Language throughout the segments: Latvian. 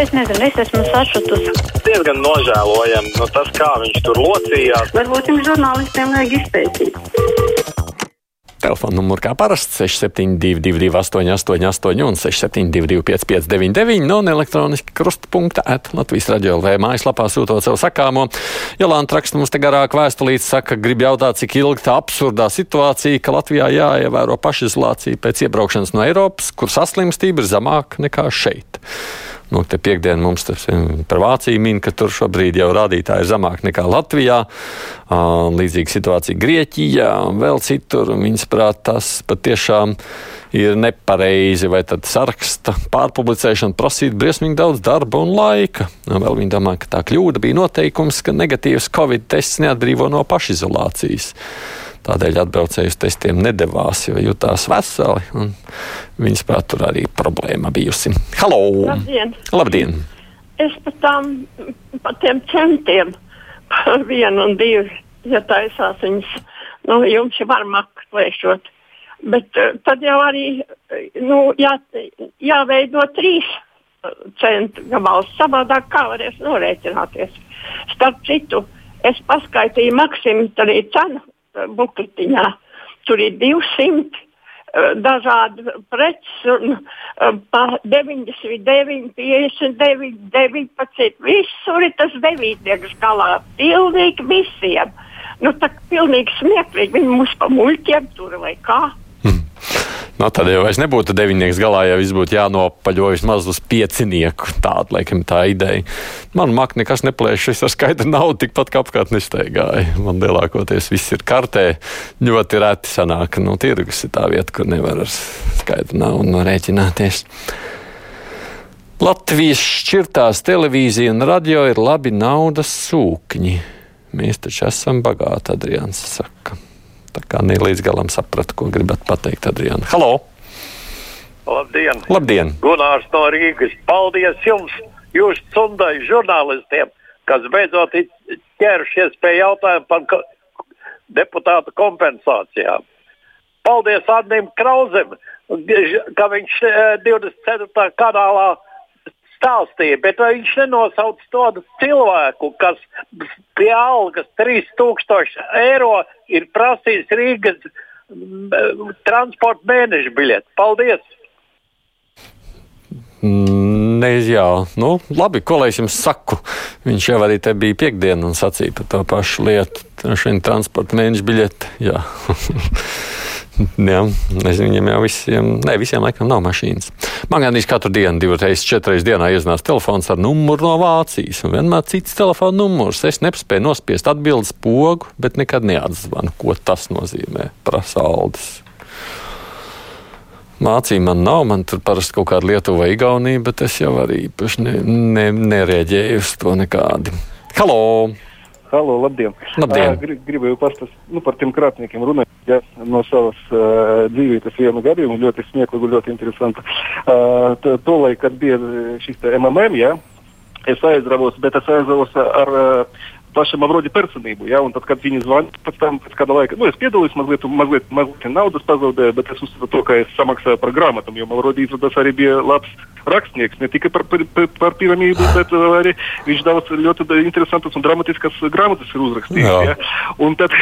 es nezinu, es esmu sašutusi. Diezgan nožēlojami no tas, kā viņš tur locījās. Varbūt jums žurnālistiem vajag izpētīt. Telefona numurs kā parasti 6722, 888, un 672, 559, no elektroniski krustpunkta at Latvijas radio LV mājaslapā sūtot savu sakāmo. Jolanta raksta mums te garāk vēstulītes, saka, grib jautāt, cik ilgi tā absurdā situācija, ka Latvijā jāievēro pašizolācija pēc iebraukšanas no Eiropas, kur saslimstība ir zemāka nekā šeit. Nu, te piekdienā mums tas par Vāciju min, ka tur šobrīd jau rādītāji ir zemāki nekā Latvijā. Līdzīga situācija Grieķijā un vēl citur. Viņas prāt, tas patiešām ir nepareizi, vai tad saraksta pārpublicēšana prasītu briesmīgi daudz darba un laika. Vēl viņi domā, ka tā kļūda bija noteikums, ka negatīvs covid tests neatbrīvo no pašizolācijas. Tādēļ atbraucēji uz testiem nedavās, jo jutās veseli. Viņas prāt, tur arī problēma bijusi. Halo! Labdien! Labdien. Es par tām, par tiem centiem, par vienu un divu, ja taisās viņas, nu, jums var maklēšot. Bet uh, tad jau arī nu, jā, jāveido trīs centu gabals. Savādāk kā varēs norēķināties. Starp citu, es paskaitīju Maksimu arī cenu bukletiņā. Tur ir 200 dažādi preces, un pa 99, 59, 19. Visur ir tas devītnieks galā. Pilnīgi visiem. Nu, tā pilnīgi smieklīgi. Viņi mums pa muļķiem tur vai kā. Nu, tad jau nebūtu devinieks galā, ja viss būtu jānopaļo vismaz uz piecinieku. Tāda, laikam, tā ideja. Man mak nekas neplēš, es ar skaidru naudu tikpat kā apkārt nesteigāju. Man lielākoties viss ir kartē. Ļoti reti sanāk, ka no tirgus ir tā vieta, kur nevar ar skaidru naudu rēķināties. Latvijas šķirtās televīzija un radio ir labi naudas sūkņi. Mēs taču esam bagāti, Adrians saka. Tā kā ne līdz galam sapratu, ko gribat pateikt, Adriana. Halo! Labdien! Labdien! Gunārs no Rīgas. Paldies jums, jūsu cundai žurnālistiem, kas beidzot ķērušies pie jautājuma par ko deputātu kompensācijām. Paldies Annim Krauzem, ka viņš 24. kanālā stāstīja, bet viņš nenosauc tādu cilvēku, kas pie algas 3000 eiro ir prasījis Rīgas transporta mēneša biļeti. Paldies! Ne, jā, nu, labi, ko lai es jums saku? Viņš jau arī te bija piekdiena un sacīja par to pašu lietu. Šī transporta mēneša biļete. Jā. Nezinu, viņiem jau visiem, ne, visiem laikam nav mašīnas. Man gandrīz katru dienu, divas reizes, četras dienā iznāca telefons ar numuru no Vācijas, un vienmēr cits telefona numurs. Es nespēju nospiest atbildes pogu, bet nekad neatzvanu, ko tas nozīmē. Prasa Aldis. Mācīja man nav, man tur parasti kaut kāda Lietuva Igaunija, bet es jau arī īpaši ne, ne, nereaģēju uz to nekādi. Halo! Halo, labdien! labdien. Uh, gribēju pastāstīt nu, par tiem krāpniekiem runāt. Ja, no savas uh, dzīves vienu gadījumu ļoti smieklīgu, ļoti interesantu. Uh, to laiku, kad bija šis MMM, ja, es aizravos, bet es aizravos ar uh, pašam Avrodi personību. Ja? Un tad, kad viņi zvanīja, pēc tam, pēc kāda laika, nu, es piedalījos, mazliet, mazliet, mazliet naudas pazaudēju, bet es uzskatu to, ka es samaksāju par grāmatām, jo Avrodi izrādās arī bija labs rakstnieks, ne tikai par, par, par piramīdu, bet arī viņš daudz ļoti interesantas un dramatiskas grāmatas ir uzrakstījis. Ja? Un tad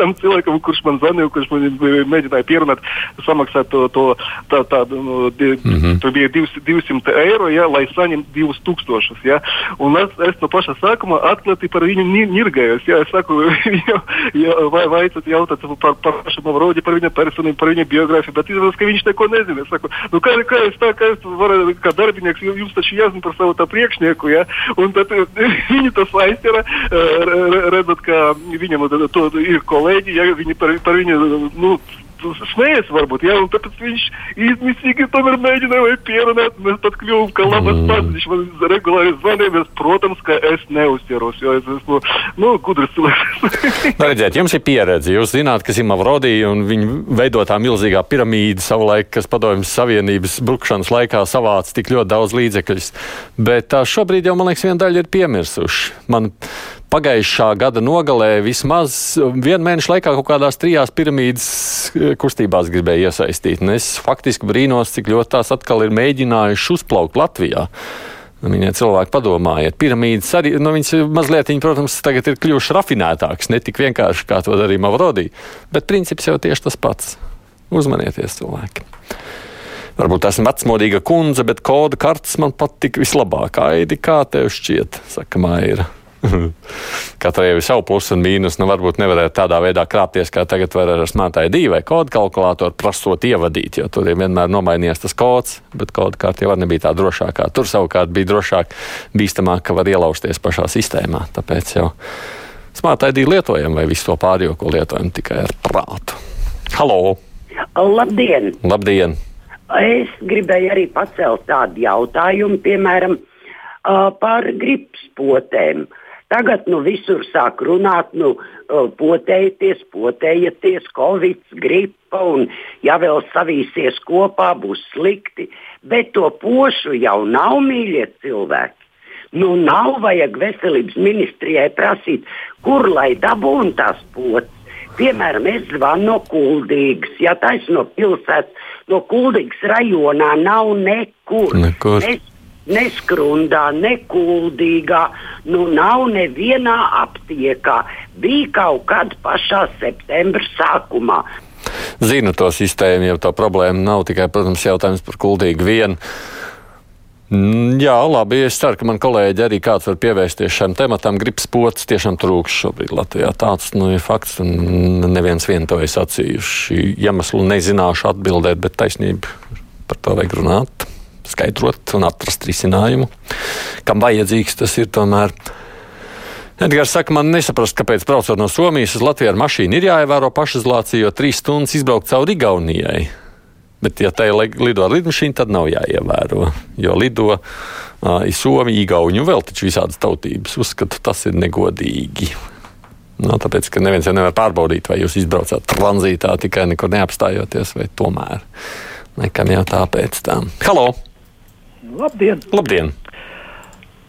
tam cilvēkam, kurš man zvanīja, kurš man mēģināja pierunāt, samaksāt to, to tā, tādu, nu, di, mm -hmm. tur bija 200 eiro, ja, lai saņemtu 2000. Ja? Un es, es no paša sākuma atklāti par viņu nirgājos. Jā, es saku, ja, vai vajadzētu jautāt par, par pašu Mavrodi, par viņa personību, par viņa biogrāfiju, bet izrādās, ka viņš neko nezina. Es saku, nu, kā, kā es tā, kā es varu, kā darbinieks, jums taču jāzina par savu tā priekšnieku, ja? Un tad viņi tas aizķera, redzot, ka viņam to ir kolēģi, ja viņi par, par viņu, nu, smējas, varbūt, jā, un tāpēc viņš izmisīgi tomēr mēģināja pierunāt. Mēs pat kļuvām, ka labas mm. pats, viņš man regulāri zvanīja, protams, ka es neuzķeros, jo es esmu, nu, gudrs cilvēks. nu, redziet, jums ir pieredze, jūs zināt, kas ir Mavrodija un viņa veidotā milzīgā piramīda savulaik, kas padomjas Savienības brukšanas laikā savāca tik ļoti daudz līdzekļus. Bet tā šobrīd jau, man liekas, viena daļa ir piemirsuši. Man pagājušā gada nogalē vismaz vienu mēnešu laikā kaut kādās trijās piramīdas kustībās gribēja iesaistīt. Un es faktiski brīnos, cik ļoti tās atkal ir mēģinājuši uzplaukt Latvijā. Nu, Viņa cilvēki padomājiet, piramīdas arī, nu, viņas mazliet, viņi, protams, tagad ir kļuvušas rafinētākas, ne tik vienkārši, kā to darīja Mavrodī, bet princips jau tieši tas pats. Uzmanieties, cilvēki! Varbūt esmu vecmodīga kundze, bet kodu kartes man patīk vislabāk. Aidi, kā tev šķiet, saka Maija. Katrai jau ir savu plusu un mīnus. Nu, varbūt nevarētu tādā veidā krāpties, kā tagad var ar smartai divu vai kodu kalkulātoru prasot ievadīt, jo tur ir vienmēr nomainījies tas kods, bet kodu kārta jau nebija tā drošākā. Tur savukārt bija drošāk, bīstamāk, ka var ielausties pašā sistēmā. Tāpēc jau smartai divu lietojam vai visu to pārējo, ko lietojam tikai ar prātu. Halo! Labdien! Labdien! Es gribēju arī pacelt tādu jautājumu, piemēram, par gripas potēm. Tagad nu, visur sāk runāt, nu, potējieties, potējieties, covid, gripa, un ja vēl savīsies kopā, būs slikti. Bet to pošu jau nav mīļie cilvēki. Nu, nav vajag veselības ministrijai prasīt, kur lai dabūtu tās potes. Piemēram, es zvanu no Kuldīgas, ja taisno no pilsētas, no Kuldīgas rajonā nav nekur. Nekur. Ne, neskrundā, nekuldīgā, nu nav nevienā aptiekā. Bija kaut kad pašā septembra sākumā. Zinu to sistēmu, jau tā problēma nav tikai, protams, jautājums par kuldīgu vienu. Jā, labi. Es ceru, ka man kolēģi arī kāds var pievērsties šim tematam. Gripas pocis tiešām trūks šobrīd Latvijā. Tāds nu, ir fakts, un neviens vien to ir sacījuši. Iemeslu nezināšu atbildēt, bet taisnība par to vajag runāt, skaidrot un atrast risinājumu. Kam vajadzīgs tas ir tomēr. Edgars saka, man nesaprast, kāpēc braucot no Somijas uz Latviju ar mašīnu ir jāievēro pašizolācija, jo trīs stundas izbraukt cauri Igaunijai. Bet, ja te lido ar lidmašīnu, tad nav jāievēro. Jo lido uh, Somija, Igauni vēl taču visādas tautības. Uzskatu, tas ir negodīgi. No, tāpēc, ka neviens jau nevar pārbaudīt, vai jūs izbraucāt tranzītā tikai nekur neapstājoties, vai tomēr. Nekam jau tāpēc tā. Halo! Labdien! Labdien!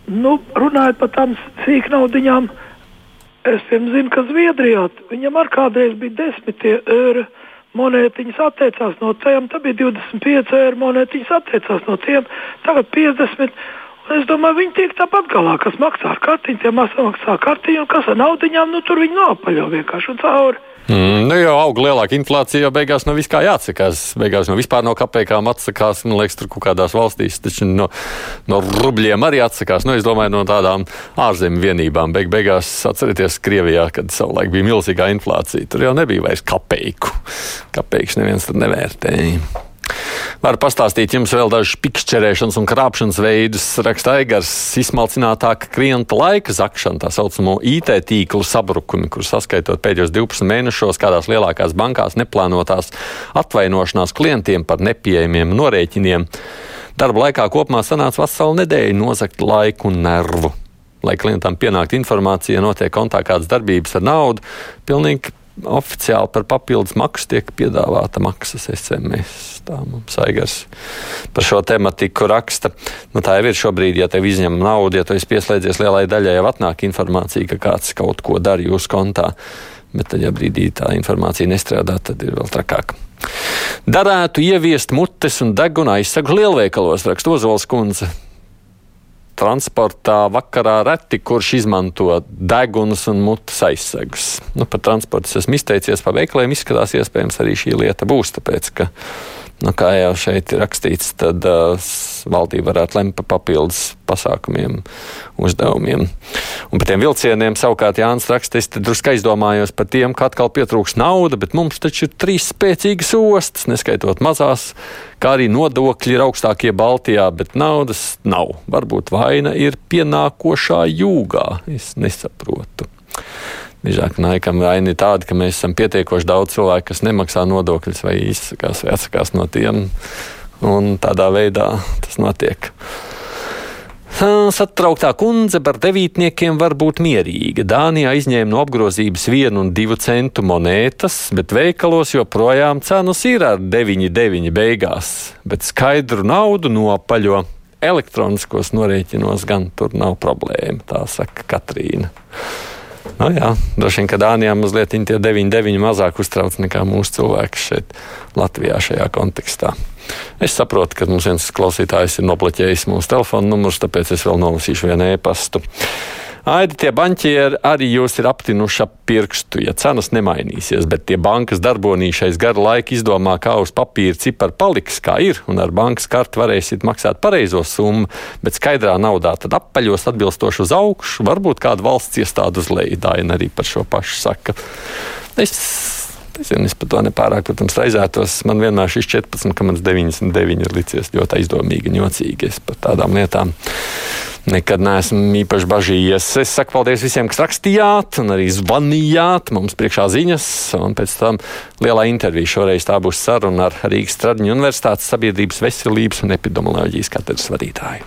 Nu, runājot par tām sīknaudiņām, es zinu, ka Zviedrijā viņam ar kādreiz bija desmitie eiro monētiņas atteicās no tiem, tad bija 25 eiro monētiņas atteicās no tiem, tagad 50. Un es domāju, viņi tiek tāpat galā, kas maksā ar kartiņu, tie maksā kartiņu, un kas ar naudiņām, nu tur viņi nopaļo vienkārši un cauri. Mm, nu jau aug lielāka inflācija, jau beigās no vispār jāatsakās. Beigās no vispār no kapekām atsakās. Man liekas, tur kaut kādās valstīs taču no, no rubļiem arī atsakās. Nu, es domāju, no tādām ārzemju vienībām. Beig, beigās atcerieties, Krievijā, kad savulaik bija milzīgā inflācija. Tur jau nebija vairs kapeiku. Kapeiks neviens tur nevērtēja. Varu pastāstīt jums vēl dažus pikšķerēšanas un krāpšanas veidus. Raksta Eigars, izsmalcinātāka klienta laika zakšana, tā saucamo IT tīklu sabrukumi, kur saskaitot pēdējos 12 mēnešos kādās lielākās bankās neplānotās atvainošanās klientiem par nepieejamiem norēķiniem. Darba laikā kopumā sanāca vesela nedēļa nozagt laiku un nervu. Lai klientam pienāktu informācija, notiek kontā kādas darbības ar naudu, pilnīgi oficiāli par papildus maksu tiek piedāvāta maksas SMS. Tā mums Aigars par šo tematiku raksta. Nu, tā jau ir šobrīd, ja tev izņem naudu, ja tu esi pieslēdzies lielai daļai, jau atnāk informācija, ka kāds kaut ko dara jūsu kontā. Bet tad, ja brīdī tā informācija nestrādā, tad ir vēl trakāk. Darētu ieviest mutes un deguna aizsagu lielveikalos, raksta Ozols kundze transportā vakarā reti kurš izmanto deguns un mutes aizsegus. Nu, par transportu es esmu izteicies, pa veikaliem izskatās, iespējams, arī šī lieta būs, tāpēc, Nu, kā jau šeit ir rakstīts, tad uh, valdība varētu lemt par papildus pasākumiem, uzdevumiem. Un par tiem vilcieniem savukārt Jānis raksta, es drusku aizdomājos par tiem, ka atkal pietrūks nauda, bet mums taču ir trīs spēcīgas ostas, neskaitot mazās, kā arī nodokļi ir augstākie Baltijā, bet naudas nav. Varbūt vaina ir pienākošā jūgā. Es nesaprotu. Drīzāk laikam vaina ir tāda, ka mēs esam pietiekoši daudz cilvēku, kas nemaksā nodokļus vai izsakās vai atsakās no tiem. Un tādā veidā tas notiek. Satrauktā kundze par devītniekiem var būt mierīga. Dānijā izņēma no apgrozības vienu un divu centu monētas, bet veikalos joprojām cenas ir ar 9,9 beigās. Bet skaidru naudu nopaļo elektroniskos norēķinos gan tur nav problēma, tā saka Katrīna. Nu, jā, droši vien, ka Dānijā mazliet tie 9,9 mazāk uztrauc nekā mūsu cilvēki šeit, Latvijā, šajā kontekstā. Es saprotu, ka mums viens klausītājs ir nobloķējis mūsu telefona numurus, tāpēc es vēl nolasīšu vienu e-pastu. Aidi, tie banķieri arī jūs ir aptinuši ap pirkstu, ja cenas nemainīsies, bet tie bankas darbonīšais garu laiku izdomā, kā uz papīra cipari paliks, kā ir, un ar bankas karti varēsiet maksāt pareizo summu, bet skaidrā naudā tad apaļos atbilstoši uz augšu, varbūt kāda valsts iestāde uz leju, Daina arī par šo pašu saka. Es Nezinu, es par to nepārāk, protams, raizētos. Man vienmēr šis 14,99 ir licies ļoti aizdomīgi un jocīgi. Es par tādām lietām nekad neesmu īpaši bažījies. Es saku paldies visiem, kas rakstījāt un arī zvanījāt. Mums priekšā ziņas, un pēc tam lielā intervija. Šoreiz tā būs saruna ar Rīgas Stradiņu Universitātes sabiedrības veselības un epidemioloģijas katedras vadītāju.